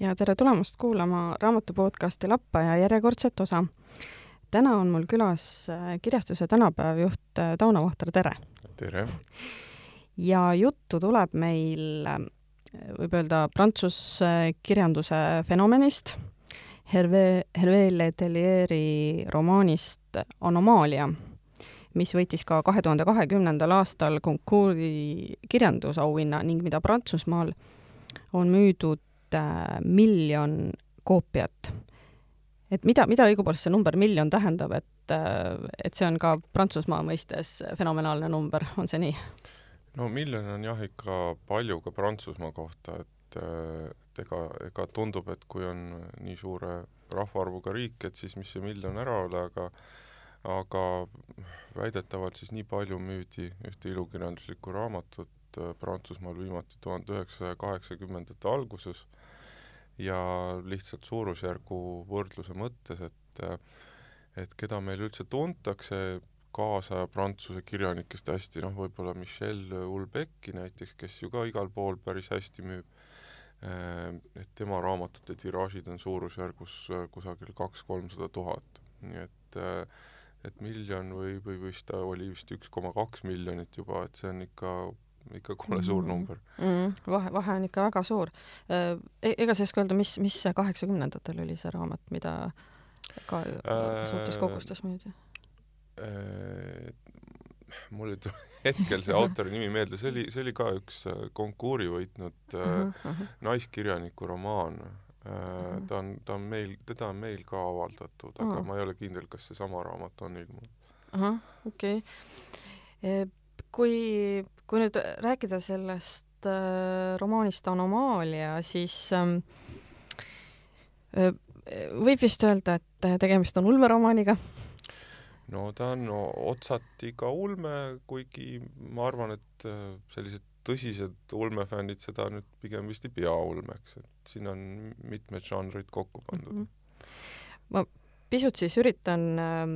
ja tere tulemast kuulama raamatu podcasti Lappaja järjekordset osa. täna on mul külas äh, kirjastuse tänapäev juht äh, Tauno Vahter, tere! tere! ja juttu tuleb meil, äh, võib öelda, prantsuse kirjanduse fenomenist, Hervé, Hervé Letelieri romaanist Anomaalia, mis võitis ka kahe tuhande kahekümnendal aastal konkursi kirjandusauhinna ning mida Prantsusmaal on müüdud miljon koopiat. et mida, mida õigupoolest see number miljon tähendab, et, äh, et see on ka Prantsusmaa mõistes fenomenaalne number, on see nii? no miljon on jah ikka palju ka Prantsusmaa kohta, et, äh, et ega, ega tundub, et kui on nii suure rahvaarvuga riik, et siis mis see miljon ära ole, aga aga väidetavalt siis nii palju müüdi ühte ilukirjanduslikku raamatut Prantsusmaal viimati tuhande üheksasaja kaheksakümnendate alguses ja lihtsalt suurusjärgu võrdluse mõttes, et et keda meil üldse tuntakse kaasaja prantsuse kirjanikest hästi, noh, võib-olla Michel Houellebecqi näiteks, kes ju ka igal pool päris hästi müüb, et tema raamatute tiraažid on suurusjärgus kusagil kaks-kolmsada tuhat, nii et et miljon või, või vist ta oli vist üks koma kaks miljonit juba, et see on ikka ikka kole suur mm-hmm. number mm,. vahe, vahe on ikka väga suur e. ega sa ei oska öelda, mis, mis kaheksakümnendatel oli see raamat, mida ka äh, suurtes kogustes müüdi äh,? mul ei tule hetkel see autori nimi meelde, see oli, see oli ka üks äh, konkuuri võitnud äh, uh -huh. naiskirjaniku romaan äh,. Ta on, ta on meil, teda on meil ka avaldatud, aga uh -huh. ma ei ole kindel, kas seesama raamat on ilmunud. ahah, okei okay. kui kui nüüd rääkida sellest äh, romaanist Anomaalia, siis ähm, äh, võib vist öelda, et tegemist on ulmeromaaniga? no ta on no, otsati ka ulme, kuigi ma arvan, et äh, sellised tõsised ulmefännid seda nüüd pigem vist ei pea ulmeks, et siin on mitmed žanrid kokku pandud mm. -hmm. ma pisut siis üritan ähm,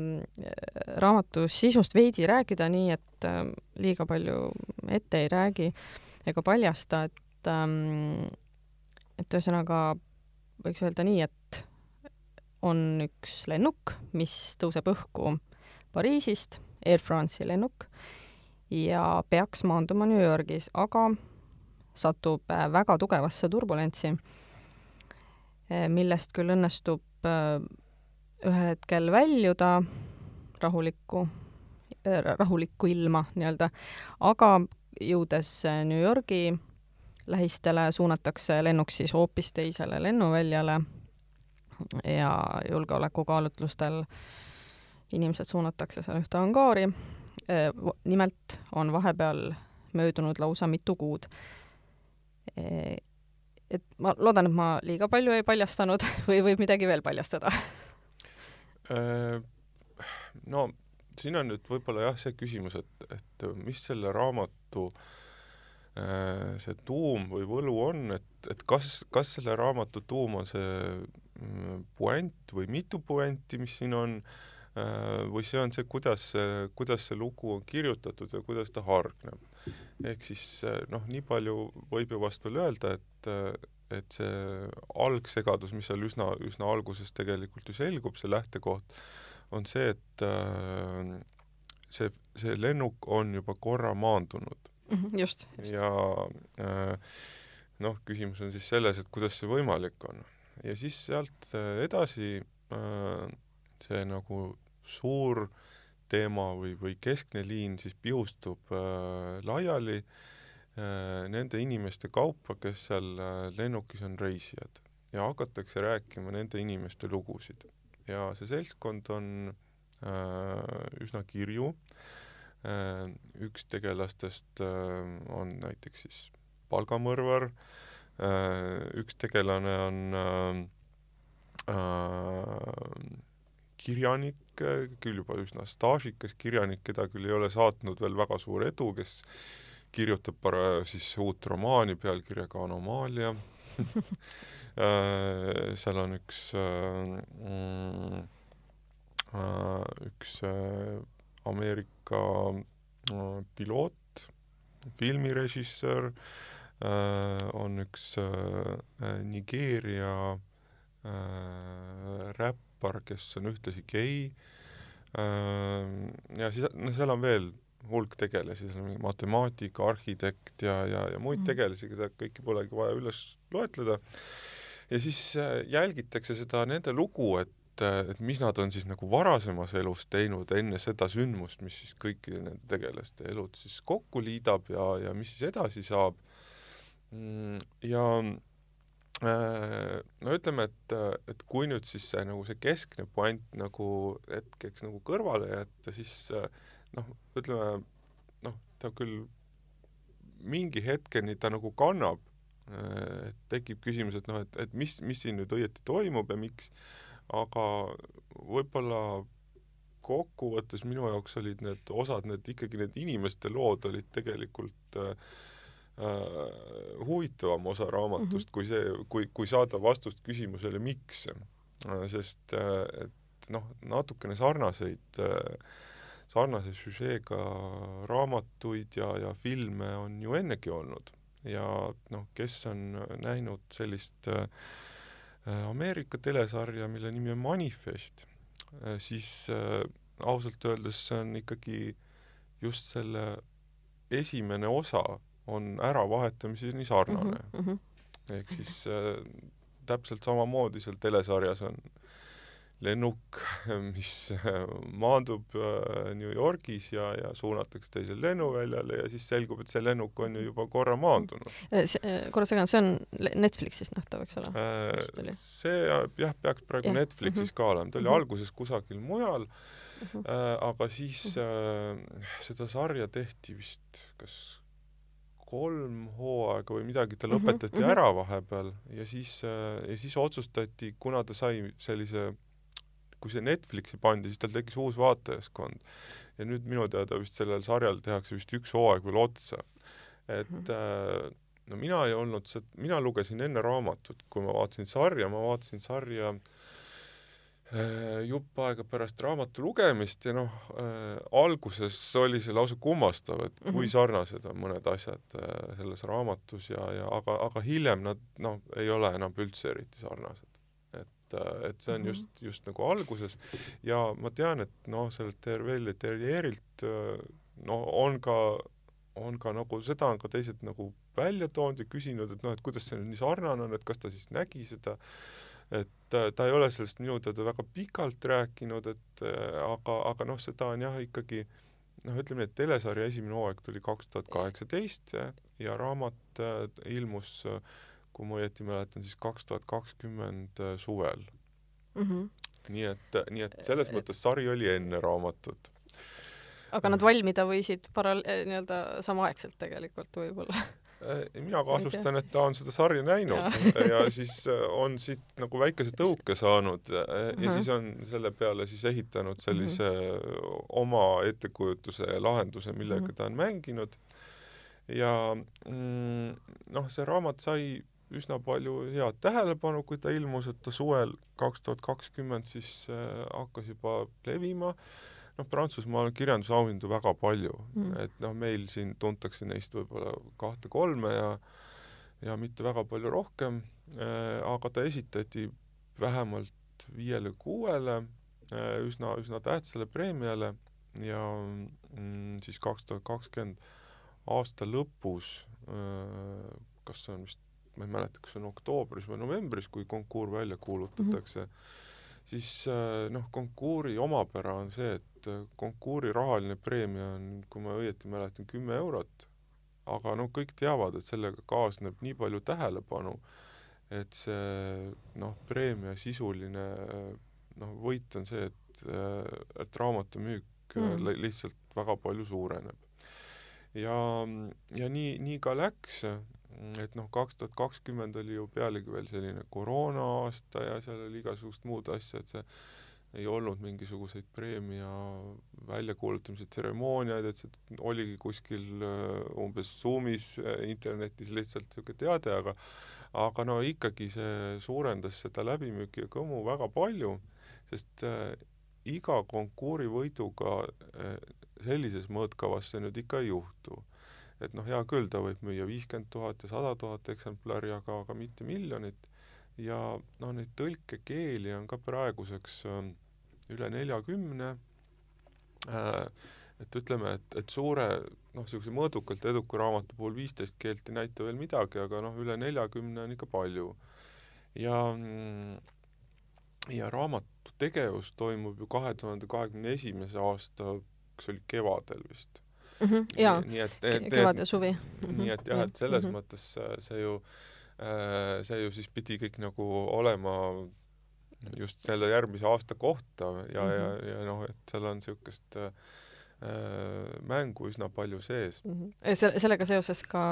raamatu sisust veidi rääkida, nii et ähm, liiga palju ette ei räägi ega paljasta, et ähm, et ühesõnaga võiks öelda nii, et on üks lennuk, mis tõuseb õhku Pariisist, Air France'i lennuk, ja peaks maanduma New Yorgis, aga satub äh, väga tugevasse turbulentsi, äh, millest küll õnnestub äh, ühel hetkel väljuda rahulikku, äh, rahulikku ilma nii-öelda, aga jõudes äh, New Yorgi lähistele, suunatakse lennuk siis hoopis teisele lennuväljale ja julgeolekukaalutlustel inimesed suunatakse seal ühte angaari. Äh, nimelt on vahepeal möödunud lausa mitu kuud. et ma loodan, et ma liiga palju ei paljastanud või võib midagi veel paljastada no siin on nüüd võib-olla jah, see küsimus, et, et mis selle raamatu see tuum või võlu on, et, et kas, kas selle raamatu tuum on see mm, puänt või mitu puänti, mis siin on, või see on see, kuidas see, kuidas see lugu on kirjutatud ja kuidas ta hargneb. ehk siis noh, nii palju võib ju vast veel öelda, et et see algsegadus, mis seal üsna, üsna alguses tegelikult ju selgub, see lähtekoht, on see, et äh, see, see lennuk on juba korra maandunud. -hmm, just, just. ja äh, noh, küsimus on siis selles, et kuidas see võimalik on. ja siis sealt äh, edasi äh, see nagu suur teema või, või keskne liin siis pihustub äh, laiali Äh, nende inimeste kaupa, kes seal äh, lennukis on reisijad. Ja hakatakse rääkima nende inimeste lugusid. ja see seltskond on äh, üsna kirju. Äh,, üks tegelastest äh, on näiteks siis palgamõrvar. Äh,, üks tegelane on äh, äh, kirjanik, küll juba üsna staažikas kirjanik, keda küll ei ole saatnud veel väga suur edu, kes kirjutab para-, siis uut romaani pealkirjaga Anomaalia. Äh, seal on üks äh, äh, üks Ameerika piloot, filmirežissöör, on üks Nigeeria räppar, kes on ühtlasi gei. Ja siis, no seal on veel hulk tegelasi, seal on mingi matemaatika, arhitekt ja, ja, ja muid mm. tegelasi, keda kõiki polegi vaja üles loetleda. ja siis äh, jälgitakse seda nende lugu, et et mis nad on siis nagu varasemas elus teinud enne seda sündmust, mis siis kõikide nende tegelaste elud siis kokku liidab ja, ja mis siis edasi saab. Mm, ja äh, no ütleme, et, et kui nüüd siis see nagu see keskne puänt nagu hetkeks nagu kõrvale jätta, siis äh, noh, ütleme noh, ta küll mingi hetkeni ta nagu kannab, et tekib küsimus, et noh, et, et mis, mis siin nüüd õieti toimub ja miks, aga võib-olla kokkuvõttes minu jaoks olid need osad, need ikkagi need inimeste lood olid tegelikult äh, äh huvitavam osa raamatust mm -hmm. kui see, kui, kui saada vastust küsimusele, miks. sest äh, et noh, natukene sarnaseid äh, sarnase süžeega raamatuid ja, ja filme on ju ennegi olnud ja noh, kes on näinud sellist äh, Ameerika telesarja, mille nimi on Manifest äh,, siis äh, ausalt öeldes see on ikkagi just selle esimene osa on äravahetamise sarnane mm. -hmm. ehk siis äh, täpselt samamoodi seal telesarjas on lennuk, mis maandub äh, New Yorgis ja, ja suunatakse teisele lennuväljale ja siis selgub, et see lennuk on ju juba korra maandunud. Äh, äh, korra segan, see on Netflixis nähtav, eks ole? see jah, peaks praegu ja. Netflixis mm -hmm. ka olema, ta oli mm -hmm. alguses kusagil mujal mm, -hmm. aga siis mm -hmm. seda sarja tehti vist kas kolm hooaega või midagi, ta mhm, lõpetati mm -hmm. ära vahepeal ja siis, ja siis otsustati, kuna ta sai sellise kui see Netflixi pandi, siis tal tekkis uus vaatajaskond. ja nüüd minu teada vist sellel sarjal tehakse vist üks hooaeg veel otsa. et mm -hmm. no mina ei olnud mina lugesin enne raamatut, kui ma vaatasin sarja, ma vaatasin sarja äh, jupp aega pärast raamatu lugemist ja noh äh,, alguses oli see lausa kummastav, et kui mhm. sarnased on mõned asjad äh, selles raamatus ja, ja aga, aga hiljem nad noh, ei ole enam üldse eriti sarnased et, et see on just, just nagu alguses. Ja ma tean, et noh, sellelt Tervelli Terrierilt no on ka, on ka nagu seda on ka teised nagu välja toonud ja küsinud, et noh, et kuidas see nüüd nii sarnane on, et kas ta siis nägi seda, et ta ei ole sellest minu teada väga pikalt rääkinud, et aga, aga noh, seda on jah, ikkagi noh, ütleme et telesarja esimene hooaeg tuli kaks tuhat kaheksateist ja raamat ilmus äh, kui ma õieti mäletan, siis kaks tuhat kakskümmend äh, suvel mm. -hmm. nii et, nii et selles äh, mõttes sari oli enne raamatut. aga nad valmida võisid paral-, äh, nii-öelda samaaegselt tegelikult võib-olla mina kahtlustan, et ta on seda sarja näinud ja, ja siis on siit nagu väikese tõuke saanud ja uh -huh. siis on selle peale siis ehitanud sellise mhm. -huh. oma ettekujutuse ja lahenduse, millega mhm. -huh. ta on mänginud. ja mm, noh, see raamat sai üsna palju head tähelepanu, kui ta ilmus, et ta suvel kaks tuhat kakskümmend siis äh, hakkas juba levima, noh, Prantsusmaal on kirjandusauhindu väga palju mm., et noh, meil siin tuntakse neist võib-olla kahte-kolme ja ja mitte väga palju rohkem äh,, aga ta esitati vähemalt viiele-kuuele äh, üsna, üsna tähtsale preemiale ja mm, siis kaks tuhat kakskümmend aasta lõpus äh, kas see on vist ma ei mäleta, kas on oktoobris või novembris, kui konkuur välja kuulutatakse mm, -hmm. siis äh, noh, konkuuri omapära on see, et äh, konkuuri rahaline preemia on, kui ma õieti mäletan, kümme eurot, aga no kõik teavad, et sellega kaasneb nii palju tähelepanu, et see noh, preemia sisuline noh, võit on see, et, äh, et raamatu müük mm. lihtsalt väga palju suureneb. ja, ja nii, nii ka läks, et noh, kaks tuhat kakskümmend oli ju pealegi veel selline koroona aasta ja seal oli igasugust muud asja, et see ei olnud mingisuguseid preemia väljakuulutamise tseremooniaid, et see oligi kuskil äh, umbes Zoomis äh, internetis lihtsalt niisugune teade, aga aga no ikkagi see suurendas seda läbimüüki ja kõmu väga palju, sest äh, iga konkuuri võiduga sellises mõõtkavas see nüüd ikka ei juhtu et noh, hea küll, ta võib müüa viiskümmend tuhat ja sada tuhat eksemplari, aga, aga mitte miljonit. ja noh, neid tõlkekeeli on ka praeguseks äh, üle neljakümne äh,. et ütleme, et, et suure noh, niisuguse mõõdukalt eduka raamatu puhul viisteist keelt ei näita veel midagi, aga noh, üle neljakümne on ikka palju. ja mm, ja raamatu tegevus toimub ju kahe tuhande kahekümne esimese aasta, kas oli kevadel vist mm. -hmm, jaa, kevad ja suvi mm. -hmm. nii et jah, et selles mm -hmm. mõttes see ju, äh, see ju siis pidi kõik nagu olema just selle järgmise aasta kohta ja mm, -hmm. ja, ja noh, et seal on niisugust äh, mängu üsna palju sees mm. -hmm. selle, sellega seoses ka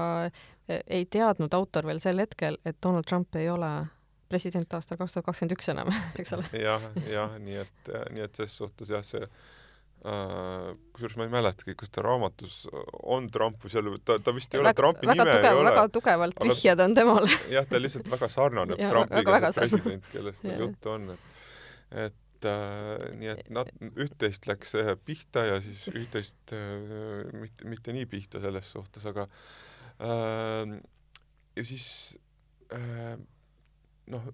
e, ei teadnud autor veel sel hetkel, et Donald Trump ei ole president aastal kaks tuhat kakskümmend üks enam, eks ole ja,. jah, jah, nii et, nii et ses suhtes jah, see kusjuures ma ei mäletagi, kas ta raamatus on Trump või seal, ta, ta vist ei ole, Trumpi väga nime tugev, ei ole. väga tugevalt vihjed on temale. jah, ta lihtsalt väga sarnaneb Trumpiga, see president, kellest seal juttu on, et et äh, nii et nad, üht-teist läks äh, pihta ja siis üht-teist äh, mitte, mitte nii pihta selles suhtes, aga äh, ja siis äh, noh,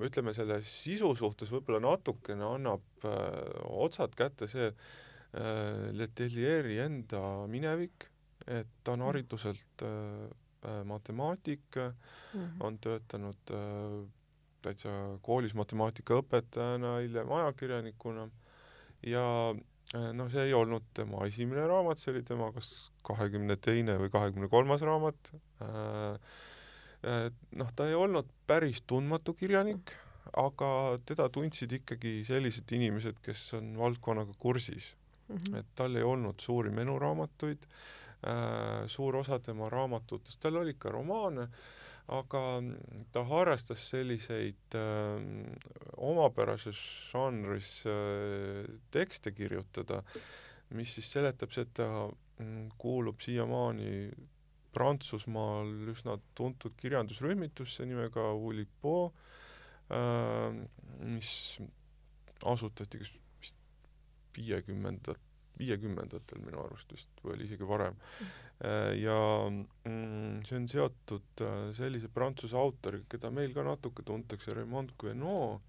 ütleme selle sisu suhtes võib-olla natukene annab äh, otsad kätte see äh, Letelieri enda minevik, et ta on mm. hariduselt äh, äh, matemaatik mm, -hmm. on töötanud äh, täitsa koolis matemaatikaõpetajana, hiljem ajakirjanikuna ja äh, noh, see ei olnud tema esimene raamat, see oli tema kas kahekümne teine või kahekümne kolmas raamat äh,, noh, ta ei olnud päris tundmatu kirjanik, aga teda tundsid ikkagi sellised inimesed, kes on valdkonnaga kursis mm. -hmm. et tal ei olnud suuri menuraamatuid äh,, suur osa tema raamatutest, tal oli ka romaane, aga ta harrastas selliseid äh, omapärases žanris äh, tekste kirjutada, mis siis seletab seda, mm, kuulub siiamaani Prantsusmaal üsna tuntud kirjandusrühmitusse nimega Oulipo, äh, mis asutati kas vist viiekümnendat, viiekümnendatel minu arust vist või oli isegi varem. Äh, ja mm, see on seotud äh, sellise prantsuse autoriga, keda meil ka natuke tuntakse, Raymond Queneau,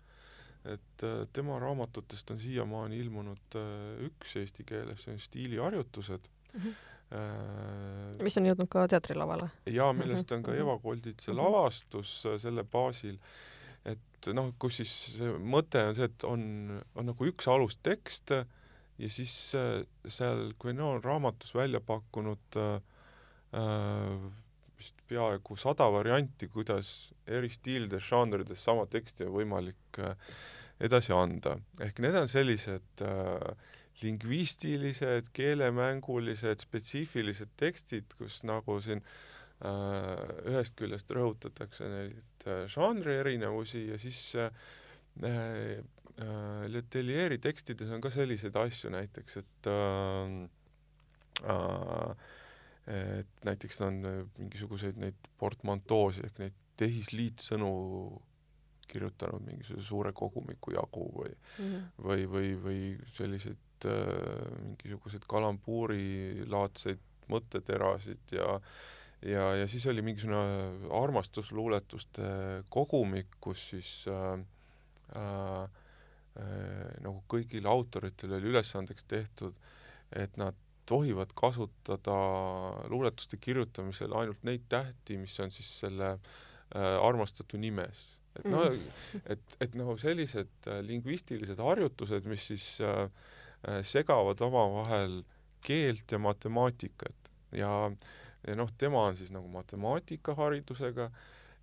et tema raamatutest on siiamaani ilmunud üks eesti keeles, see on Stiiliharjutused mm. -hmm Äh, mis on jõudnud ka teatrilavale. jaa, millest on ka mhm. Eva Kolditse mhm. lavastus äh, selle baasil, et noh, kus siis see mõte on see, et on, on nagu üks alustekst ja siis äh, seal Queneau on raamatus välja pakkunud äh, vist peaaegu sada varianti, kuidas eri stiilides, žanrides sama teksti on võimalik äh, edasi anda. ehk need on sellised äh, lingvistilised, keelemängulised, spetsiifilised tekstid, kus nagu siin äh, ühest küljest rõhutatakse neid äh, žanri erinevusi ja siis äh, äh, Letelieri tekstides on ka selliseid asju näiteks, et äh, äh, et näiteks on mingisuguseid neid portmantoosi ehk neid tehisliitsõnu kirjutanud mingisuguse suure kogumiku jagu või mm -hmm. või, või, või selliseid äh, mingisuguseid kalambuurilaadseid mõtteterasid ja ja, ja siis oli mingisugune armastusluuletuste kogumik, kus siis äh, äh, äh, nagu kõigile autoritele oli ülesandeks tehtud, et nad tohivad kasutada luuletuste kirjutamisel ainult neid tähti, mis on siis selle äh, armastatu nimes. et noh, et, et nagu sellised äh, lingvistilised harjutused, mis siis äh, Äh, segavad omavahel keelt ja matemaatikat ja, ja noh, tema on siis nagu matemaatikharidusega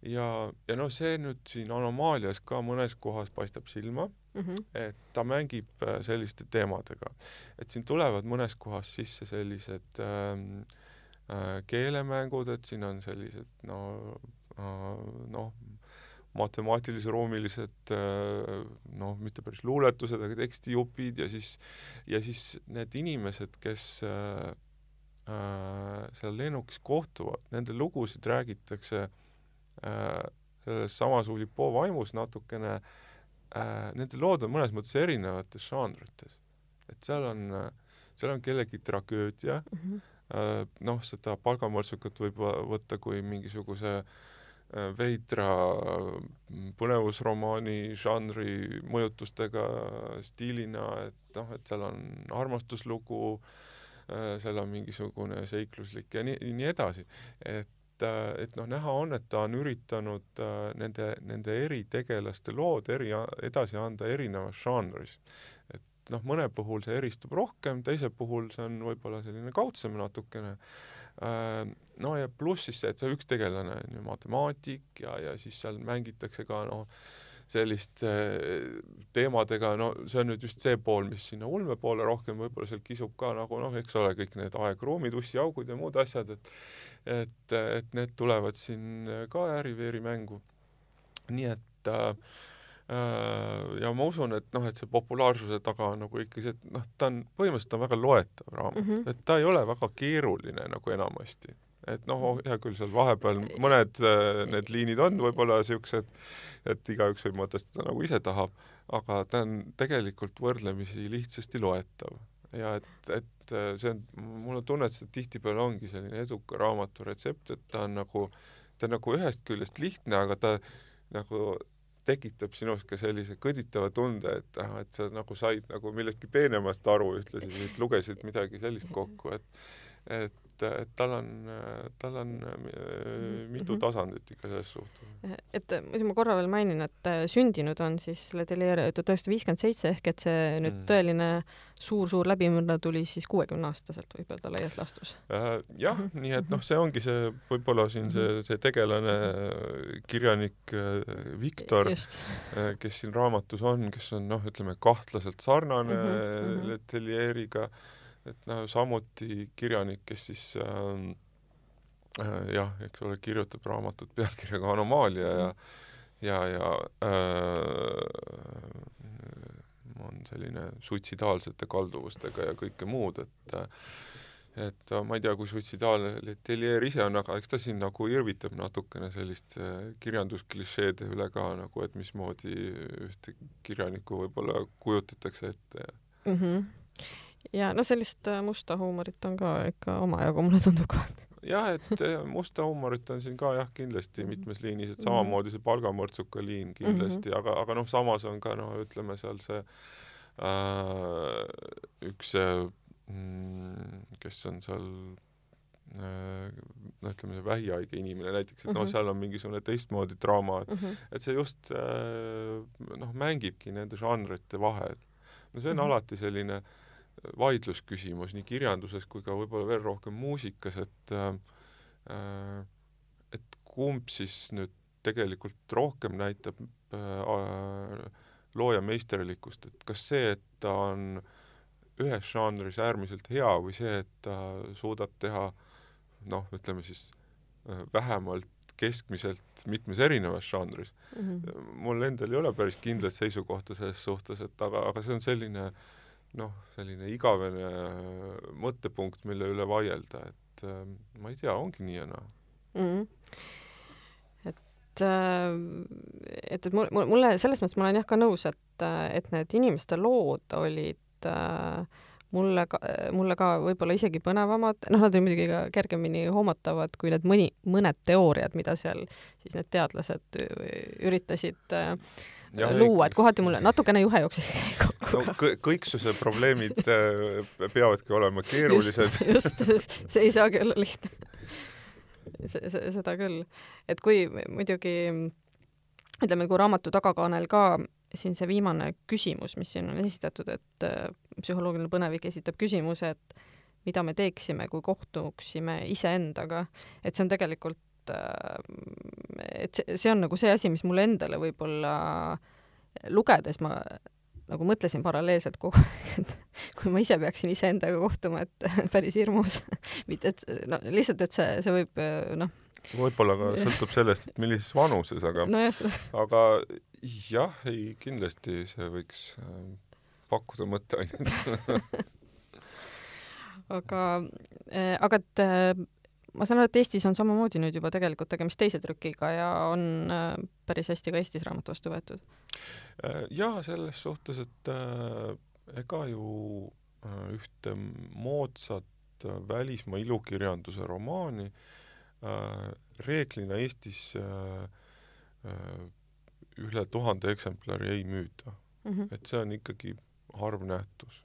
ja, ja noh, see nüüd siin Anomaalias ka mõnes kohas paistab silma mm, -hmm. et ta mängib äh, selliste teemadega. et siin tulevad mõnes kohas sisse sellised ähm, äh, keelemängud, et siin on sellised no äh, noh, matemaatilis-ruumilised noh, mitte päris luuletused, aga tekstijupid ja siis, ja siis need inimesed, kes äh, äh, seal lennukis kohtuvad, nende lugusid räägitakse äh, selles samas Ulipo vaimus natukene äh,, nende lood on mõnes mõttes erinevates žanrites. et seal on, seal on kellegi tragöödia mm, -hmm. äh, noh, seda palgamõrtsukat võib võtta kui mingisuguse äh, veidra mm, põnevusromaani žanri mõjutustega stiilina, et noh, et seal on armastuslugu, seal on mingisugune seikluslik ja nii, nii edasi. et et noh, näha on, et ta on üritanud nende, nende eritegelaste lood eri, edasi anda erinevas žanris noh, mõne puhul see eristub rohkem, teise puhul see on võib-olla selline kaudsem natukene. Äh, no ja pluss siis see, et see üks tegelane on ju matemaatik ja, ja siis seal mängitakse ka noh, selliste teemadega, no see on nüüd just see pool, mis sinna ulme poole rohkem võib-olla seal kisub ka nagu noh, eks ole, kõik need aegruumid, ussiaugud ja muud asjad, et et, et need tulevad siin ka ääri-veeri mängu. nii et äh, Äh, ja ma usun, et noh, et see populaarsuse taga on nagu ikka see, et noh, ta on, põhimõtteliselt on väga loetav raamat mm, -hmm. et ta ei ole väga keeruline nagu enamasti. et noh, oh, hea küll, seal vahepeal mõned äh, need liinid on võib-olla niisugused, et igaüks võib mõtestada nagu ise tahab, aga ta on tegelikult võrdlemisi lihtsasti loetav. ja et, et äh, see on, mul on tunne, et see tihtipeale ongi selline eduka raamatu retsept, et ta on nagu, ta on nagu ühest küljest lihtne, aga ta nagu tekitab sinus ka sellise kõditava tunde, et ah, et sa nagu said nagu millestki peenemast aru, ühtlasi lugesid midagi sellist kokku, et et et, et tal on, tal on äh, mitu mhm. tasandit ikka selles suhtes. et muidu ma korra veel mainin, et äh, sündinud on siis Ledelier tuhat üheksasada viiskümmend seitse ehk et see nüüd mm. tõeline suur-suur läbimurre tuli siis kuuekümne-aastaselt võib öelda laias laastus äh,. jah mm, -hmm. nii et noh, see ongi see võib-olla siin see, mhm. see tegelane, kirjanik äh, Viktor, kes siin raamatus on, kes on noh, ütleme kahtlaselt sarnane mm -hmm. Letelieriga et noh, samuti kirjanik, kes siis ähm, äh, jah, eks ole, kirjutab raamatut pealkirjaga Anomaalia ja ja, ja äh, on selline suitsidaalsete kalduvustega ja kõike muud, et et ma ei tea, kui suitsidaalne Letelier ise on, aga eks ta siin nagu irvitab natukene selliste kirjandusklišeede üle ka nagu, et mismoodi ühte kirjanikku võib-olla kujutatakse ette mm. -hmm ja no sellist äh, musta huumorit on ka ikka omajagu, mulle tundub kohati. jah, et äh, musta huumorit on siin ka jah, kindlasti mitmes liinis, et samamoodi see palgamõrtsuka liin kindlasti mm, -hmm. aga, aga noh, samas on ka noh, ütleme seal see äh, üks mm, kes on seal äh, noh, ütleme see vähihaige inimene näiteks, et mm -hmm. noh, mhm. seal on mingisugune teistmoodi draama, et mm, -hmm. et see just noh, mängibki nende žanrite vahel. no see on mm -hmm. alati selline äh, vaidlusküsimus nii kirjanduses kui ka võib-olla veel rohkem muusikas, et äh, et kumb siis nüüd tegelikult rohkem näitab äh, looja meisterlikkust, et kas see, et ta on ühes žanris äärmiselt hea või see, et ta suudab teha noh, ütleme siis äh, vähemalt keskmiselt mitmes erinevas žanris mm. -hmm. mul endal ei ole päris kindlat seisukohta selles suhtes, et aga, aga see on selline äh, noh, selline igavene äh, mõttepunkt, mille üle vaielda, et äh, ma ei tea, ongi nii ja naa mm. -hmm. et äh,, et, et mulle, mulle selles mõttes ma olen jah ka nõus, et, et need inimeste lood olid äh, mulle ka, mulle ka võib-olla isegi põnevamad, noh, nad olid muidugi ka kergemini hoomatavad kui need mõni, mõned teooriad, mida seal siis need teadlased üritasid äh, luua, et kohati mulle natukene juhe jooksis kokku no, kõ. kõiksuse probleemid äh, peavadki olema keerulised. just, just, see ei saagi olla lihtne. seda küll. et kui muidugi ütleme, kui raamatu tagakaanel ka siin see viimane küsimus, mis siin on esitatud, et äh, psühholoogiline põnevik esitab küsimuse, et mida me teeksime, kui kohtuksime iseendaga, et see on tegelikult Äh, et see, see on nagu see asi, mis mulle endale võib-olla lugedes ma nagu mõtlesin paralleelselt kogu aeg, et kui ma ise peaksin iseendaga kohtuma, et päris hirmus. mitte, et no lihtsalt, et see, see võib noh. võib-olla ka sõltub sellest, et millises vanuses, aga no, aga jah, ei kindlasti see võiks äh, pakkuda mõtteainet aga, äh, aga et ma saan aru, et Eestis on samamoodi nüüd juba tegelikult tegemist teise trükiga ja on äh, päris hästi ka Eestis raamat vastu võetud. Äh, jaa, selles suhtes, et äh, ega ju ühte moodsat välismaa ilukirjanduse romaani reeglina Eestis üle tuhande eksemplari ei müüda mm. -hmm. et see on ikkagi harv nähtus.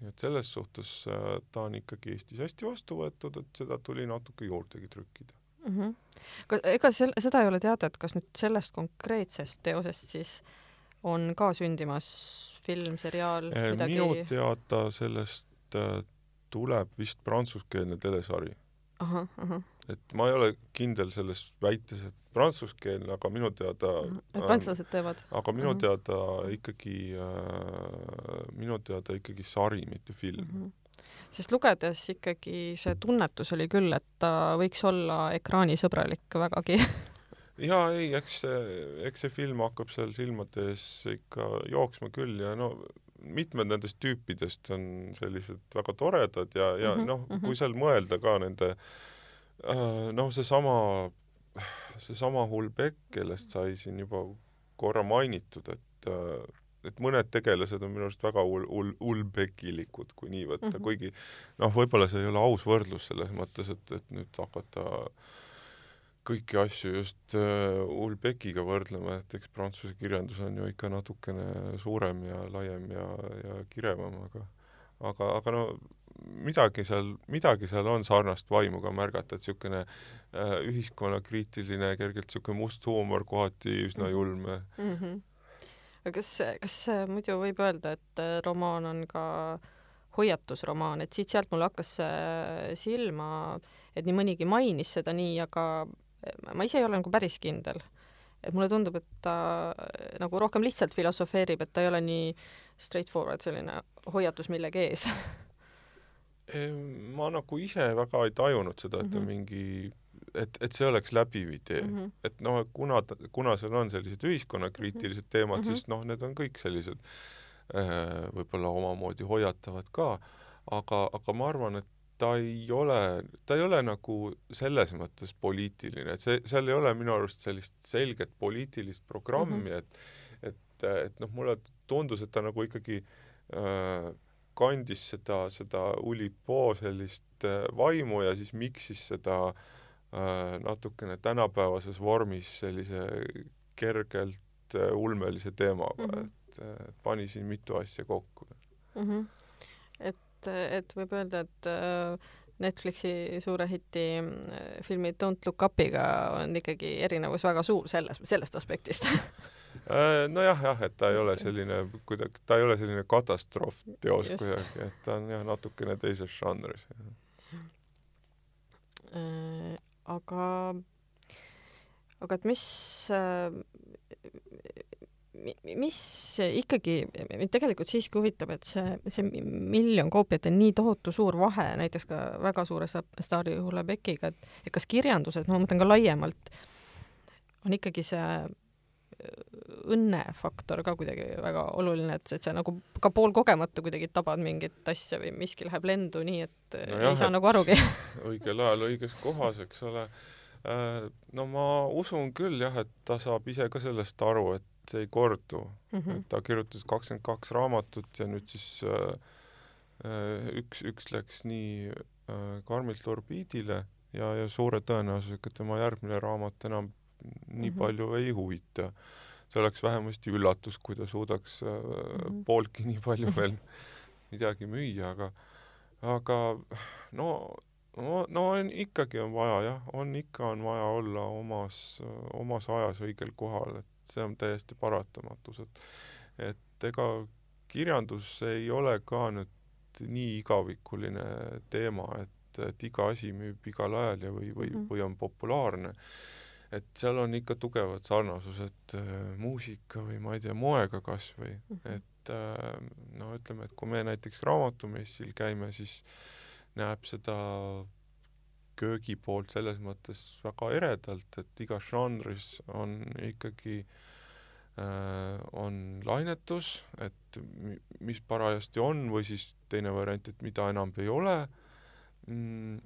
Nii et selles suhtes äh, ta on ikkagi Eestis hästi vastu võetud, et seda tuli natuke juurdegi trükkida mm. -hmm. ega sel-, seda ei ole teada, et kas nüüd sellest konkreetsest teosest siis on ka sündimas film, seriaal, Eh, midagi? minu teada sellest äh, tuleb vist prantsuskeelne telesari. ahah, ahah. Et ma ei ole kindel selles väites, et prantsuskeelne, aga minu teada et prantslased teevad? aga minu Mhm. teada ikkagi äh,, minu teada ikkagi sari, mitte film mm. -hmm. sest lugedes ikkagi see tunnetus oli küll, et ta võiks olla ekraanisõbralik vägagi jaa, ei, eks see, eks see film hakkab seal silmade ees ikka jooksma küll ja no mitmed nendest tüüpidest on sellised väga toredad ja, ja Mhm, noh, mhm. kui seal mõelda ka nende äh, noh, seesama, seesama Hulbek, kellest sai siin juba korra mainitud, et äh, et mõned tegelased on minu arust väga ul-, ul-, ulbekilikud, kui nii võtta mm. -hmm. kuigi noh, võib-olla see ei ole aus võrdlus selles mõttes, et, et nüüd hakata kõiki asju just äh, Ulbekiga võrdlema, et eks prantsuse kirjandus on ju ikka natukene suurem ja laiem ja, ja kirevam, aga aga, aga no midagi seal, midagi seal on sarnast vaimu ka märgata, et niisugune äh, ühiskonnakriitiline, kergelt niisugune must huumor, kohati üsna Mhm. julm mm. -hmm. aga kas, kas äh, muidu võib öelda, et äh, romaan on ka hoiatusromaan, et siit-sealt mul hakkas see silma, et nii mõnigi mainis seda nii, aga äh, ma ise ei ole nagu päris kindel. et mulle tundub, et ta äh, nagu rohkem lihtsalt filosofeerib, et ta ei ole nii straightforward selline hoiatus millegi ees ma nagu ise väga ei tajunud seda, et ta Mhm. mingi, et, et see oleks läbiv idee mm. -hmm. et noh, kuna kuna seal on sellised ühiskonnakriitilised teemad mm, Mhm. -hmm. siis noh, need on kõik sellised äh, võib-olla omamoodi hoiatavad ka, aga, aga ma arvan, et ta ei ole, ta ei ole nagu selles mõttes poliitiline, et see, seal ei ole minu arust sellist selget poliitilist programmi mm, Mhm. -hmm. et et, et noh, mulle tundus, et ta nagu ikkagi äh, kandis seda, seda Ulipo sellist äh, vaimu ja siis miksis seda äh, natukene tänapäevases vormis sellise kergelt äh, ulmelise teemaga mm. -hmm. et pani siin mitu asja kokku. mm. -hmm. et, et võib öelda, et Netflixi suure hiti filmi Don't Look Up'iga on ikkagi erinevus väga suur selles, sellest aspektist nojah, jah, et ta ei ole selline kuidagi, ta ei ole selline katastroofteos Just. kuidagi, et ta on jah, natukene teises žanris. Äh, aga, aga et mis äh, mi- mis ikkagi mind tegelikult siiski huvitab, et see, see miljon koopiat on nii tohutu suur vahe näiteks ka väga suure sta- staari Hulebekiga, et, et kas kirjanduses, no ma mõtlen ka laiemalt, on ikkagi see õnnefaktor ka kuidagi väga oluline, et, et sa nagu ka poolkogemata kuidagi tabad mingit asja või miski läheb lendu nii, et no Nojah, ei saa nagu arugi. õigel ajal õiges kohas, eks ole. no ma usun küll jah, et ta saab ise ka sellest aru, et see ei kordu mm. -hmm. ta kirjutas kakskümmend kaks raamatut ja nüüd siis äh, äh, üks, üks läks nii äh, karmilt orbiidile ja, ja suure tõenäosusega tema järgmine raamat enam nii Mhm. palju ei huvita. see oleks vähemasti üllatus, kui ta suudaks äh, Mhm. pooltki nii palju veel midagi müüa, aga aga no no, no on, ikkagi on vaja jah, on ikka on vaja olla omas, omas ajas õigel kohal, et see on täiesti paratamatus, et et ega kirjandus ei ole ka nüüd nii igavikuline teema, et, et iga asi müüb igal ajal ja või, või Mhm. või on populaarne. Et seal on ikka tugevad sarnasused äh, muusika või ma ei tea, moega kas või, Mhm. et äh, no ütleme, et kui me näiteks raamatumessil käime, siis näeb seda köögi poolt selles mõttes väga eredalt, et igas žanris on ikkagi äh, on lainetus, et mi- mis parajasti on või siis teine variant, et mida enam ei ole mm,.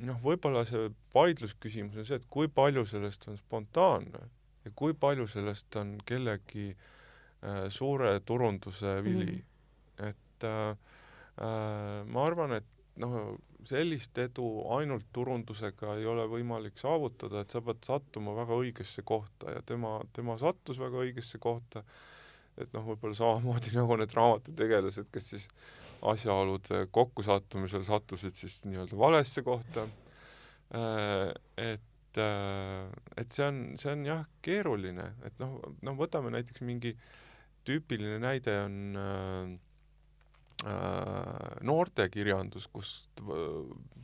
Noh, võib-olla see vaidlusküsimus on see, et kui palju sellest on spontaanne ja kui palju sellest on kellegi äh, suure turunduse vili mm. -hmm. et äh, äh, ma arvan, et noh, sellist edu ainult turundusega ei ole võimalik saavutada, et sa pead sattuma väga õigesse kohta ja tema, tema sattus väga õigesse kohta, et noh, võib-olla samamoodi nagu need raamatutegelased, kes siis asjaolude kokkusattumisel sattusid siis nii-öelda valesse kohta, äh, et äh, et see on, see on jah, keeruline, et noh, noh, võtame näiteks mingi tüüpiline näide on äh, Äh, noortekirjandus, kust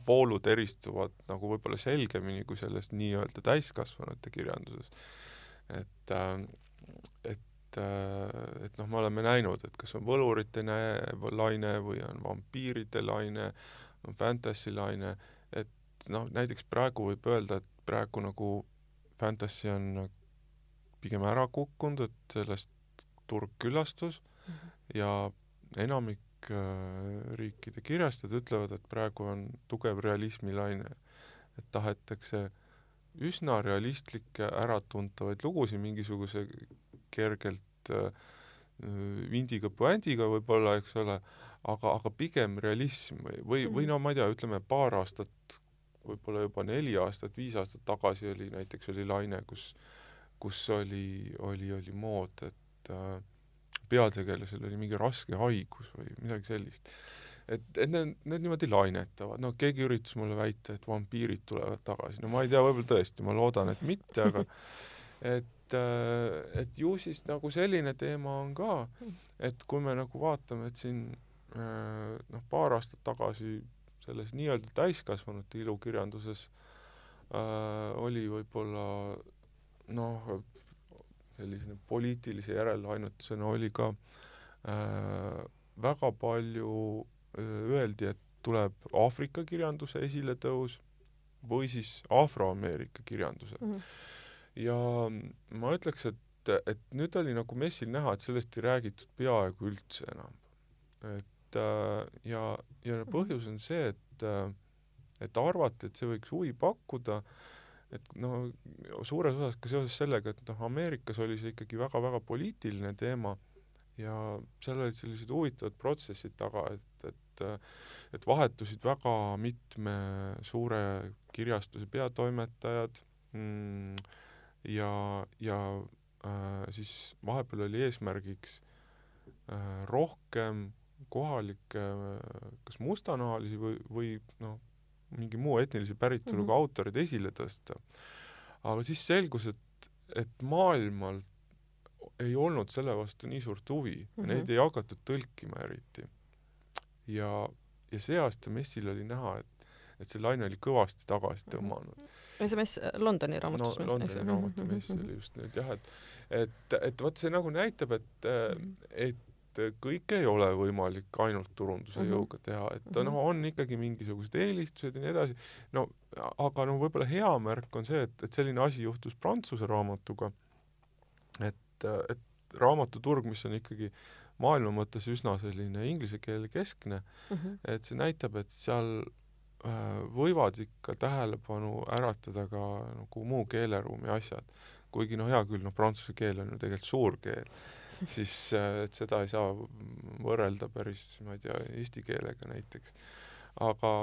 voolud eristuvad nagu võib-olla selgemini kui selles nii-öelda täiskasvanute kirjanduses. et, et, äh, et noh, me oleme näinud, et kas on võlurite laine või on vampiiride laine, on fantasy laine, et noh, näiteks praegu võib öelda, et praegu nagu fantasy on pigem ära kukkunud, et sellest turg küllastus mm -hmm. ja enamik äh, riikide kirjastajad ütlevad, et praegu on tugev realismilaine, et tahetakse üsna realistlikke äratuntavaid lugusid mingisuguse kergelt äh, vindiga puändiga võib-olla, eks ole, aga, aga pigem realism või, või, või mhm. no ma ei tea, ütleme paar aastat, võib-olla juba neli aastat, viis aastat tagasi oli näiteks oli laine, kus, kus oli, oli, oli mood, et äh, peategelasel oli mingi raske haigus või midagi sellist. et, et need, need niimoodi lainetavad, no keegi üritas mulle väita, et vampiirid tulevad tagasi, no ma ei tea, võib-olla tõesti, ma loodan, et mitte, aga et, äh, et ju siis nagu selline teema on ka, et kui me nagu vaatame, et siin äh, noh, paar aastat tagasi selles nii-öelda täiskasvanute ilukirjanduses äh, oli võib-olla noh, sellise poliitilise järeleainutusena oli ka äh, väga palju äh, öeldi, et tuleb Aafrika kirjanduse esiletõus või siis Afroameerika kirjanduse mm. -hmm. Ja ma ütleks, et, et nüüd oli nagu messil näha, et sellest ei räägitud peaaegu üldse enam. et äh, ja, ja põhjus on see, et äh, et arvati, et see võiks huvi pakkuda äh, et no suures osas ka seoses sellega, et noh, Ameerikas oli see ikkagi väga-väga poliitiline teema ja seal olid sellised huvitavad protsessid taga, et, et et vahetusid väga mitme suure kirjastuse peatoimetajad mm, ja, ja äh, siis vahepeal oli eesmärgiks äh, rohkem kohalikke kas mustanahalisi või, või noh, mingi muu etnilise päritoluga mm -hmm. autorid esile tõsta. aga siis selgus, et, et maailmal ei olnud selle vastu nii suurt huvi mm, -hmm. neid ei hakatud tõlkima eriti. ja, ja see aasta messil oli näha, et, et see laine oli kõvasti tagasi mhm. tõmmanud see mess, Londoni raamatusmess no,. Londoni raamatumess oli just nüüd jah, et, et, et vot see nagu näitab, et -hmm. et kõike ei ole võimalik ainult turunduse mm -hmm. jõuga teha, et noh, on ikkagi mingisugused eelistused ja nii edasi, no aga no võib-olla hea märk on see, et, et selline asi juhtus Prantsuse raamatuga, et, et raamatuturg, mis on ikkagi maailma mõttes üsna selline inglise keele keskne mm, -hmm. et see näitab, et seal äh, võivad ikka tähelepanu äratada ka nagu muu keeleruumi asjad. kuigi noh, hea küll, noh, prantsuse keel on ju tegelikult suur keel siis äh, et seda ei saa võrrelda päris, ma ei tea, eesti keelega näiteks. aga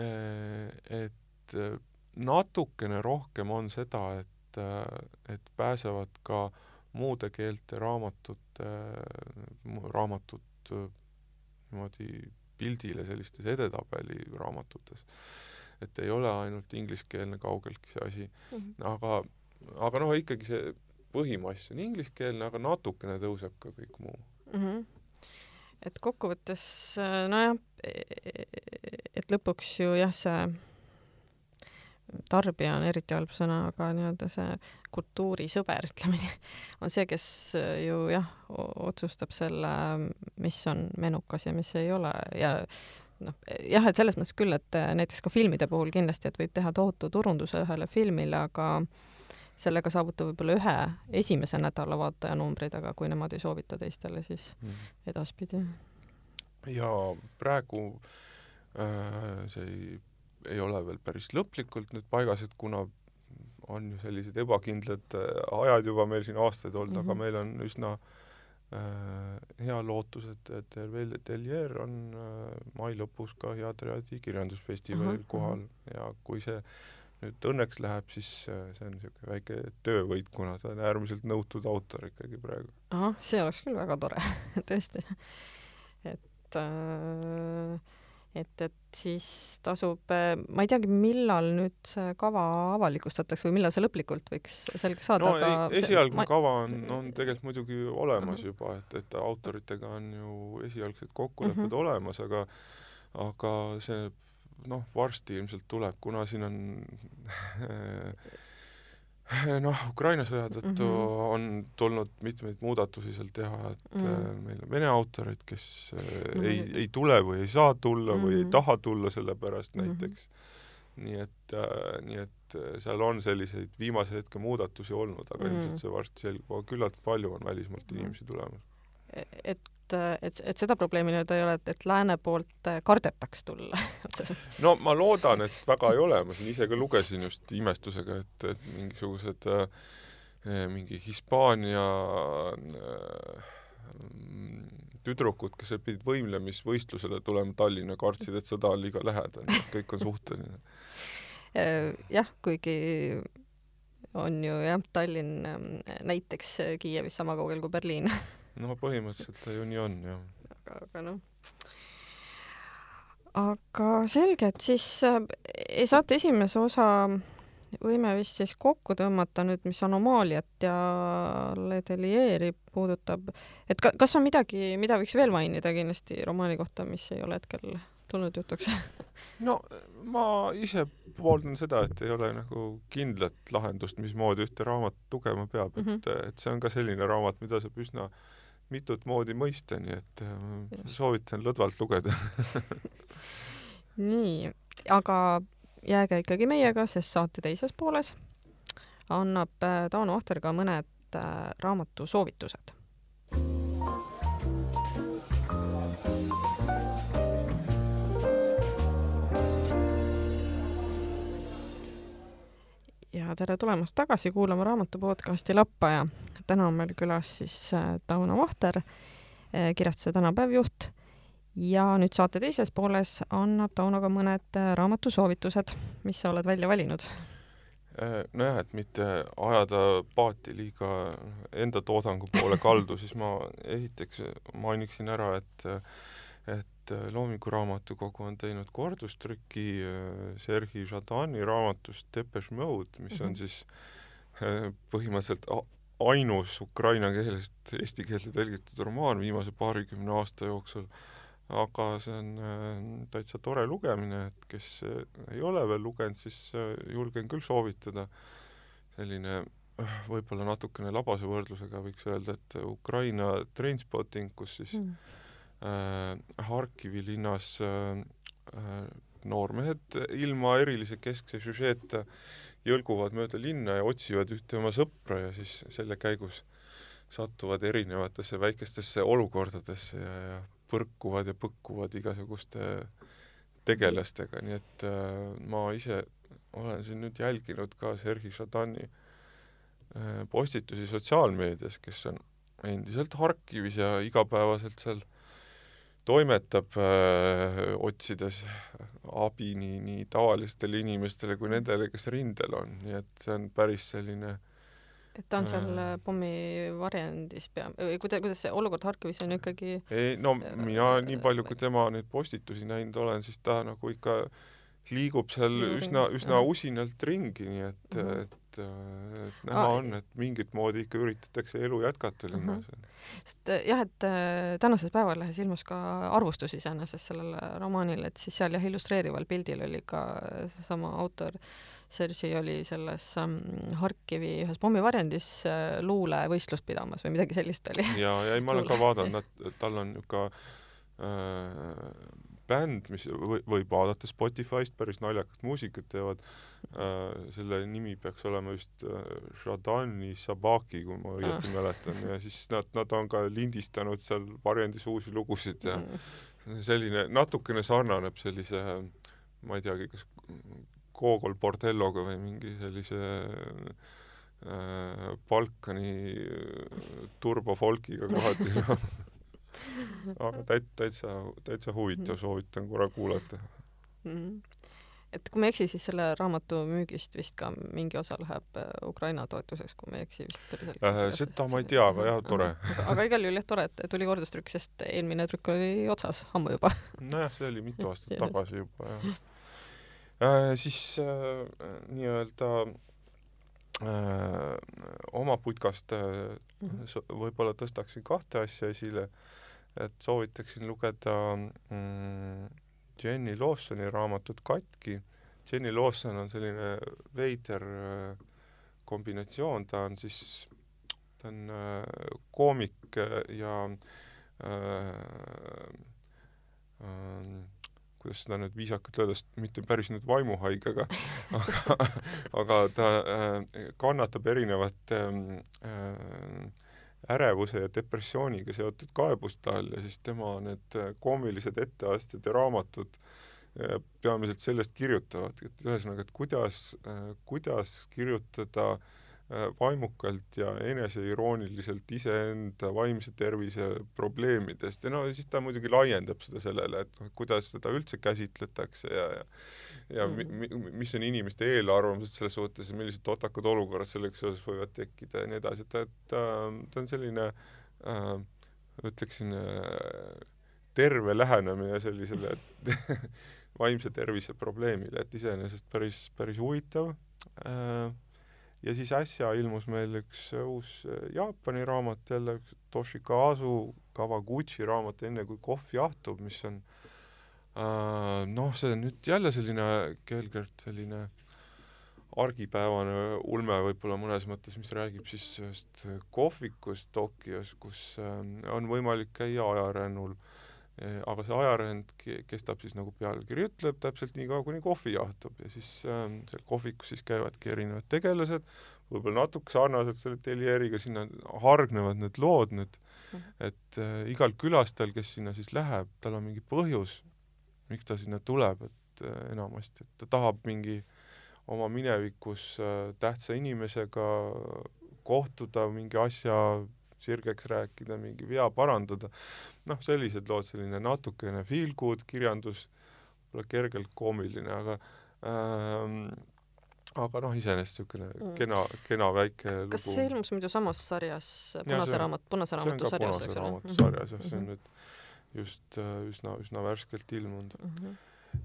äh, et äh, natukene rohkem on seda, et, et pääsevad ka muude keelte raamatute, raamatud niimoodi pildile sellistes edetabeli raamatutes. et ei ole ainult ingliskeelne kaugeltki see asi mm, -hmm. aga, aga noh, ikkagi see põhimass on ingliskeelne, aga natukene tõuseb ka kõik muu mm. -hmm. et kokkuvõttes nojah, et lõpuks ju jah, see tarbija on eriti halb sõna, aga nii-öelda see kultuurisõber, ütleme nii, on see, kes ju jah, otsustab selle, mis on menukas ja mis ei ole ja noh, jah, et selles mõttes küll, et näiteks ka filmide puhul kindlasti, et võib teha tohutu turunduse ühele filmile, aga sellega saavuta võib-olla ühe esimese nädala vaatajanumbrid, aga kui nemad ei soovita teistele, siis mm. edaspidi. ja praegu äh, see ei, ole veel päris lõplikult nüüd paigas, et kuna on ju sellised ebakindlad äh, ajad juba meil siin aastaid olnud mm, -hmm. aga mhm. meil on üsna hea lootus, et, et Hervé Tellier on mai lõpus ka Headriadi kirjandusfestivalil uh -huh, kohal ja kui see nüüd õnneks läheb, siis see on niisugune väike töövõit, kuna ta on äärmiselt nõutud autor ikkagi praegu. ahah, see oleks küll väga tore tõesti. et äh et, et siis tasub, ma ei teagi, millal nüüd see kava avalikustatakse või millal see lõplikult võiks selgeks saada, no aga esialgne ma... kava on, on tegelikult muidugi olemas uh -huh. juba, et, et autoritega on ju esialgsed kokkulepped uh -huh. olemas, aga aga see noh, varsti ilmselt tuleb, kuna siin on noh, Ukraina sõja tõttu mm -hmm. on tulnud mitmeid muudatusi seal teha, et mm -hmm. meil on vene autoreid, kes mm -hmm. ei, ei tule või ei saa tulla mm -hmm. või ei mhm. taha tulla selle pärast mhm. näiteks mm. -hmm. nii et äh,, nii et äh, seal on selliseid viimase hetke muudatusi olnud, aga mm -hmm. ilmselt see varsti selgub, küllalt palju on välismaalt mm -hmm. inimesi tulemas. E-, et et, et, et seda probleemi nüüd ei ole, et, et lääne poolt kardetaks tulla no ma loodan, et väga ei ole, ma siin ise ka lugesin just imestusega, et, et mingisugused äh, mingi Hispaania äh, tüdrukud, kes pidid võimlemisvõistlusele tulema Tallinna, kartsid, et sõda on liiga lähedal, kõik on suhteline. jah, kuigi on ju jah, Tallinn näiteks Kiievis sama kaugel kui Berliin no põhimõtteliselt ta ju nii on, jah. aga, aga noh aga selge, et siis äh, saate esimese osa võime vist siis kokku tõmmata nüüd, mis anomaaliat ja Ledelieeri puudutab, et ka, kas on midagi, mida võiks veel mainida kindlasti romaani kohta, mis ei ole hetkel tulnud jutuks no ma ise pooldan seda, et ei ole nagu kindlat lahendust, mismoodi ühte raamatut lugema peab, et mm, -hmm. et see on ka selline raamat, mida saab üsna äh, mitut moodi mõista, nii et äh, soovitan lõdvalt lugeda. Nii, aga jääge ikkagi meiega, sest saate teises pooles annab äh, Tauno Ohter ka mõned äh, raamatu soovitused. ja tere tulemast tagasi kuulama raamatu podcasti Lappaja täna on meil külas siis äh, Tauno Vahter, äh, kirjastuse Tänapäev juht ja nüüd saate teises pooles annab Tauno ka mõned äh, raamatusoovitused, mis sa oled välja valinud? nojah, et mitte ajada paati liiga enda toodangu poole kaldu, siis ma esiteks mainiksin ära, et et Loomingu Raamatukogu on teinud kordustrüki Sergei Žadani raamatust Depeche Mode, mis on mhm. siis põhimõtteliselt ainus ukraina keelest eesti keelde tõlgitud romaan viimase paarikümne aasta jooksul, aga see on äh, täitsa tore lugemine, et kes äh, ei ole veel lugenud, siis äh, julgen küll soovitada. selline võib-olla natukene labase võrdlusega võiks öelda, et Ukraina Trainspotting, kus siis mm. äh, Harkivi linnas äh, noormehed ilma erilise keskse süžeeta jõlguvad mööda linna ja otsivad ühte oma sõpra ja siis selle käigus satuvad erinevatesse väikestesse olukordadesse ja, ja põrkuvad ja põkkuvad igasuguste tegelastega, nii et äh, ma ise olen siin nüüd jälginud ka Sergei Šadani äh, postitusi sotsiaalmeedias, kes on endiselt Harkivis ja igapäevaselt seal toimetab äh, otsides abi nii, nii tavalistele inimestele kui nendele, kes rindel on, nii et see on päris selline et ta on seal äh, pommivarjendis pea, või kuida-, kuidas see olukord Harkivis on ikkagi ei no äh, mina äh, nii palju, kui tema neid postitusi näinud olen, siis ta nagu ikka liigub seal üsna, üsna usinalt ringi, nii et mm, -hmm. et et, äh, et näha ah, on, et mingit moodi ikka üritatakse elu jätkata linnas uh. -huh. sest äh, jah, et äh, tänases Päevalehes ilmus ka arvustus iseenesest sellele romaanile, et siis seal jah, illustreerival pildil oli ka seesama autor Sergei oli selles ähm, Harkivi ühes pommivarjendis luulevõistlust pidamas või midagi sellist oli. ja, ja ei, ma olen ka vaadanud, tal on niisugune bänd, mis või, võib vaadata Spotify'st, päris naljakat muusikat teevad äh,, selle nimi peaks olema vist äh, Shadani Sabaki, kui ma õieti ah. mäletan, ja siis nad, nad on ka lindistanud seal varjendis uusi lugusid ja mm. selline natukene sarnaneb sellise ma ei teagi, kas Gogol Bordelloga või mingi sellise äh, Balkani äh, turbofolkiga kohati no. Aga täit-, täitsa, täitsa huvitav, soovitan korra kuulata mm. -hmm et kui ma ei eksi, siis selle raamatu müügist vist ka mingi osa läheb äh, Ukraina toetuseks, kui ma ei eksi, vist oli seal äh,. seda ma ei tea, aga jah, tore. aga, igal juhul jah, tore, et tuli kordustrükk, sest eelmine trükk oli otsas ammu juba. nojah, see oli mitu aastat tagasi juba jah äh,. siis äh, nii-öelda äh, oma putkast äh, mhm. võib-olla tõstaksin kahte asja esile, et soovitaksin lugeda mm, Jenny Lawsoni raamatut Katki. Jenny Lawson on selline veider äh, kombinatsioon, ta on siis, ta on äh, koomik ja äh, äh, kuidas seda nüüd viisakalt öelda, sest mitte päris nüüd vaimuhaige, aga aga, ta äh, kannatab erinevate äh, ärevuse ja depressiooniga seotud kaebuste all ja siis tema need äh, koomilised etteasted ja raamatud äh, peamiselt sellest kirjutavadki, et ühesõnaga, et kuidas, äh, kuidas kirjutada vaimukalt ja eneseirooniliselt iseenda vaimse tervise probleemidest ja no siis ta muidugi laiendab seda sellele, et noh, kuidas seda üldse käsitletakse ja, ja ja mm. mi, mis on inimeste eelarvamused selles suhtes ja millised totakad olukorrad sellega seoses võivad tekkida ja nii edasi, et, et ta, ta on selline äh, ütleksin äh, terve lähenemine sellisele vaimse tervise probleemile, et iseenesest päris, päris huvitav äh,. Ja siis äsja ilmus meil üks uus Jaapani raamat jälle, Toshikazu Kawaguchi raamat Enne kui kohv jahtub, mis on äh, Äh, noh, see on nüüd jälle selline kergelt selline argipäevane ulme võib-olla mõnes mõttes, mis räägib siis ühest kohvikust Tokyos, kus ähm, on võimalik käia ajarännul. E, aga see ajaränd kestab siis nagu pealkiri ütleb, täpselt nii kaua, kuni kohvi jahtub. Ja siis ähm, seal kohvikus siis käivadki erinevad tegelased, võib-olla natuke sarnaselt selle Telieriga, sinna hargnevad need lood nüüd, mhm. et äh, igal külastajal, kes sinna siis läheb, tal on mingi põhjus miks ta sinna tuleb, et äh, enamasti, et ta tahab mingi oma minevikus äh, tähtsa inimesega kohtuda, mingi asja sirgeks rääkida, mingi vea parandada, noh, sellised lood, selline natukene feel good kirjandus, võib-olla kergelt koomiline, aga ähm, aga noh, iseenesest niisugune mm. kena, kena väike lugu. kas see ilmus muidu samas sarjas, Punase raamat, Punase raamatu sarjas, eks ole? Punase raamatu sarjas jah, see on mhm. nüüd just äh, üsna, üsna värskelt ilmunud mm. -hmm.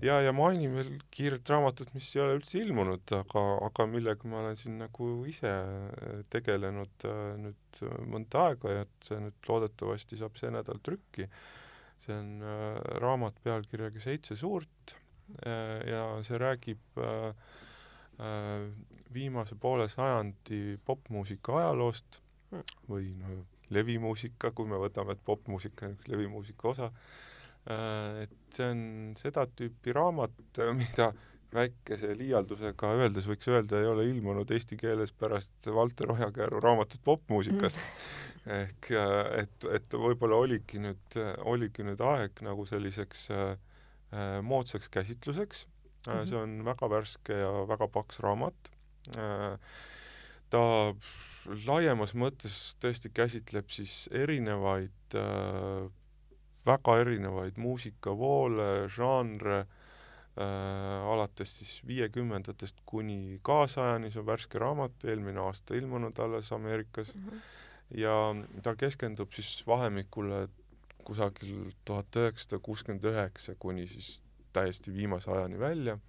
Ja, ja mainin veel kiiret raamatut, mis ei ole üldse ilmunud, aga, aga millega ma olen siin nagu ise äh, tegelenud äh, nüüd mõnda aega ja et see nüüd loodetavasti saab see nädal trükki. see on äh, raamat pealkirjaga Seitse suurt äh, ja see räägib äh, äh, viimase poole sajandi popmuusika ajaloost mm. või no levimuusika, kui me võtame, et popmuusika on üks levimuusika osa, äh, et see on seda tüüpi raamat, mida väikese liialdusega öeldes võiks öelda, ei ole ilmunud eesti keeles pärast Valter Ojakäru raamatut popmuusikast mm.. ehk et, et võib-olla oligi nüüd, oligi nüüd aeg nagu selliseks äh, äh moodsaks käsitluseks mm. -hmm. see on väga värske ja väga paks raamat äh,. ta laiemas mõttes tõesti käsitleb siis erinevaid äh,, väga erinevaid muusikavoole, žanre äh,, alates siis viiekümnendatest kuni kaasajani, see on värske raamat, eelmine aasta ilmunud alles Ameerikas mm, -hmm. ja ta keskendub siis vahemikule kusagil tuhat üheksasada kuuskümmend üheksa kuni siis täiesti viimase ajani välja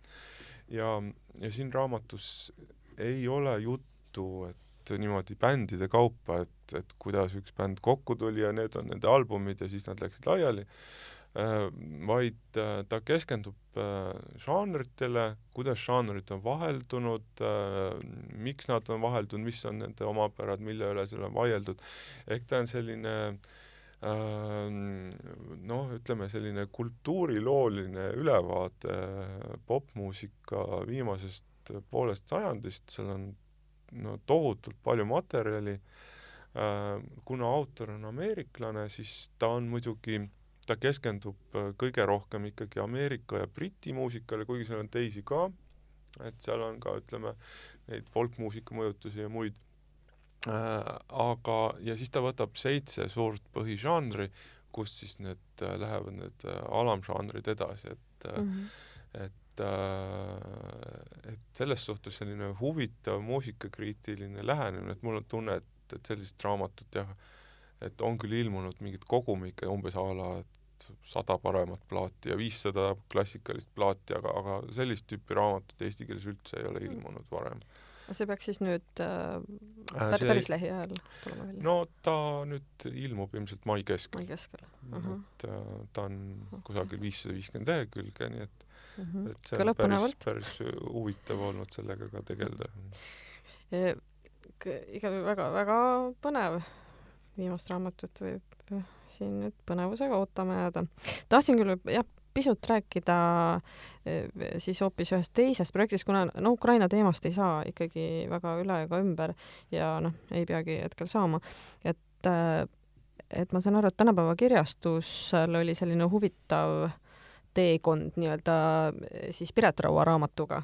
ja, ja siin raamatus ei ole juttu, et niimoodi bändide kaupa, et, et kuidas üks bänd kokku tuli ja need on nende albumid ja siis nad läksid laiali äh,, vaid äh, ta keskendub äh, žanritele, kuidas žanrid on vaheldunud miks nad on vaheldunud, mis on nende omapärad, mille üle seal on vaieldud, ehk ta on selline noh, ütleme selline kultuurilooline ülevaade popmuusika viimasest poolest sajandist, seal on no tohutult palju materjali, äh, kuna autor on ameeriklane, siis ta on muidugi, ta keskendub äh, kõige rohkem ikkagi Ameerika ja Briti muusikale, kuigi seal on teisi ka, et seal on ka, ütleme, neid folkmuusika mõjutusi ja muid. Äh, aga, ja siis ta võtab seitse suurt põhižanri, kust siis need äh, lähevad need äh, alamžanrid edasi, et mm, -hmm. et et selles suhtes selline huvitav muusikakriitiline lähenemine, et mul on tunne, et, et sellist raamatut jah, et on küll ilmunud mingid kogumikke umbes a la, et sada paremat plaati ja viissada klassikalist plaati, aga, aga sellist tüüpi raamatut eesti keeles üldse ei ole ilmunud varem. see peaks siis nüüd äh, äh see... päris lähiajal tulema välja? no ta nüüd ilmub ilmselt mai keskel. mai keskel uh. -huh. et äh, ta on kusagil viissada viiskümmend lehekülge, nii et mhm. -huh. et see on päris, päris huvitav olnud sellega ka tegeleda. igal juhul väga-väga põnev viimast raamatut võib siin nüüd põnevusega ootama jääda. tahtsin küll jah, pisut rääkida siis hoopis ühest teisest projektist, kuna no Ukraina teemast ei saa ikkagi väga üle ega ümber ja noh, ei peagi hetkel saama, et et ma saan aru, et tänapäeva kirjastusel oli selline huvitav teekond nii-öelda eh, siis Piret Raua raamatuga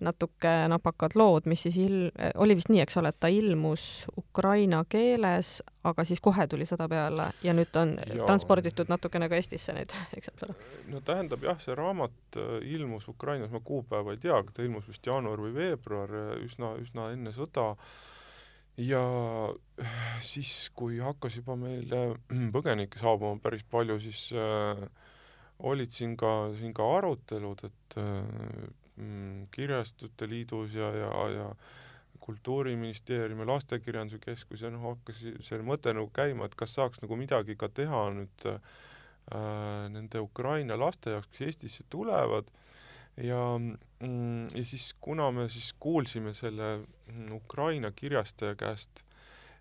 natuke napakad lood, mis siis il-, oli vist nii, eks ole, et ta ilmus ukraina keeles, aga siis kohe tuli sõda peale ja nüüd on ja. transporditud natukene ka Eestisse neid eksemplare. no tähendab jah, see raamat ilmus Ukrainas, ma kuupäeva ei tea, aga ta ilmus vist jaanuar või veebruar, üsna, üsna enne sõda ja siis, kui hakkas juba meile põgenikke saabuma päris palju, siis äh, olid siin ka, siin ka arutelud, et äh, mm, Kirjastute Liidus ja, ja, ja Kultuuriministeerium ja Lastekirjanduse Keskus ja noh, hakkas see mõte nagu käima, et kas saaks nagu midagi ka teha nüüd äh, nende Ukraina laste jaoks, kes Eestisse tulevad. Ja mm,, ja siis kuna me siis kuulsime selle mm, Ukraina kirjastaja käest,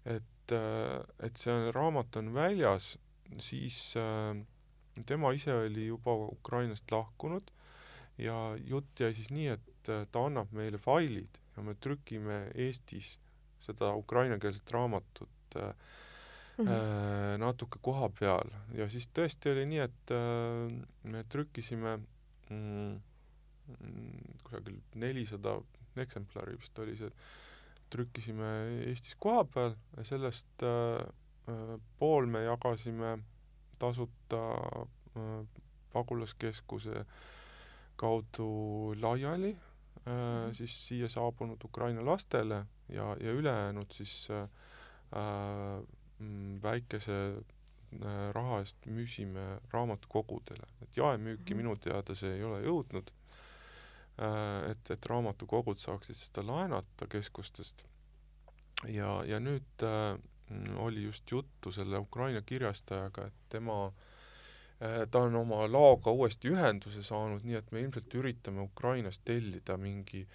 et äh,, et see raamat on väljas, siis äh, tema ise oli juba Ukrainast lahkunud ja jutt jäi siis nii, et äh, ta annab meile failid ja me trükime Eestis seda ukrainakeelset raamatut äh, mm -hmm. natuke koha peal ja siis tõesti oli nii, et äh, me trükkisime mm, kusagil nelisada eksemplari vist oli see, trükkisime Eestis koha peal ja sellest äh, äh pool me jagasime tasuta äh, pagulaskeskuse kaudu laiali äh, siis siia saabunud Ukraina lastele ja, ja ülejäänud siis äh, äh mm, väikese raha eest müüsime raamatukogudele, et jaemüüki mm -hmm. minu teada see ei ole jõudnud et, et raamatukogud saaksid seda laenata keskustest. ja, ja nüüd äh, oli just juttu selle Ukraina kirjastajaga, et tema äh, ta on oma laoga uuesti ühenduse saanud, nii et me ilmselt üritame Ukrainast tellida mingi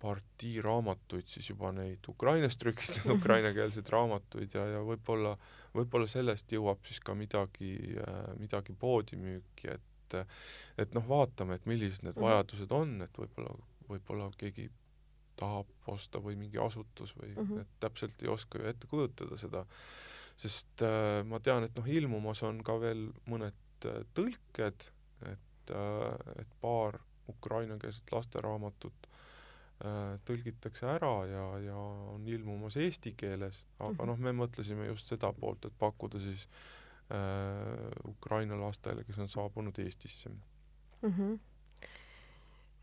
partii raamatuid, siis juba neid Ukrainas trükitud ukrainakeelseid raamatuid ja, ja võib-olla, võib-olla sellest jõuab siis ka midagi, äh, midagi poodi müüki, et et noh, vaatame, et millised need mhm. vajadused on, et võib-olla, võib-olla keegi tahab osta või mingi asutus või mm -hmm. et täpselt ei oska ju ette kujutada seda sest äh, ma tean, et noh, ilmumas on ka veel mõned äh, tõlked, et äh,, et paar ukrainakeelset lasteraamatut äh, tõlgitakse ära ja, ja on ilmumas eesti keeles, aga mm -hmm. noh, me mõtlesime just seda poolt, et pakkuda siis äh, Ukraina lastele, kes on saabunud Eestisse mm. -hmm.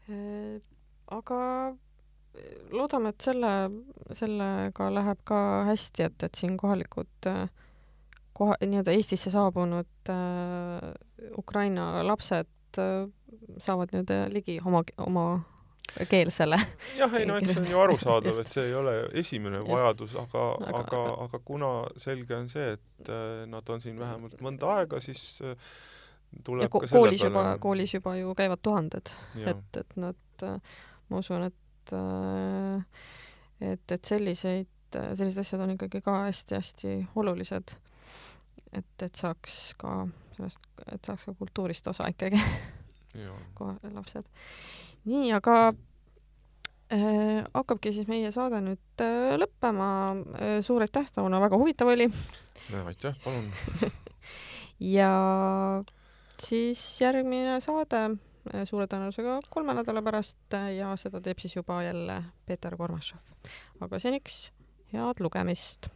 Äh, aga loodame, et selle, sellega läheb ka hästi, et, et siin kohalikud koha, nii-öelda Eestisse saabunud äh, Ukraina lapsed äh, saavad nii-öelda ligi oma, oma keelsele. jah, ei no eks see on ju arusaadav, et see ei ole esimene Just. vajadus, aga, aga, aga, aga kuna selge on see, et äh, nad on siin vähemalt mõnda aega, siis äh, tuleb ja ko ka selle koolis peale juba, koolis juba ju käivad tuhanded, et, et nad, äh, ma usun, et et et, et selliseid, sellised asjad on ikkagi ka hästi-hästi olulised. et, et saaks ka sellest, et saaks ka kultuurist osa ikkagi kohe lapsed. nii, aga äh, hakkabki siis meie saade nüüd äh, lõppema äh,. suur aitäh, Tauno, väga huvitav oli. aitäh, palun ja siis järgmine saade Äh, suure tõenäosusega kolme nädala pärast äh, ja seda teeb siis juba jälle Peeter Kormašov. aga seniks head lugemist!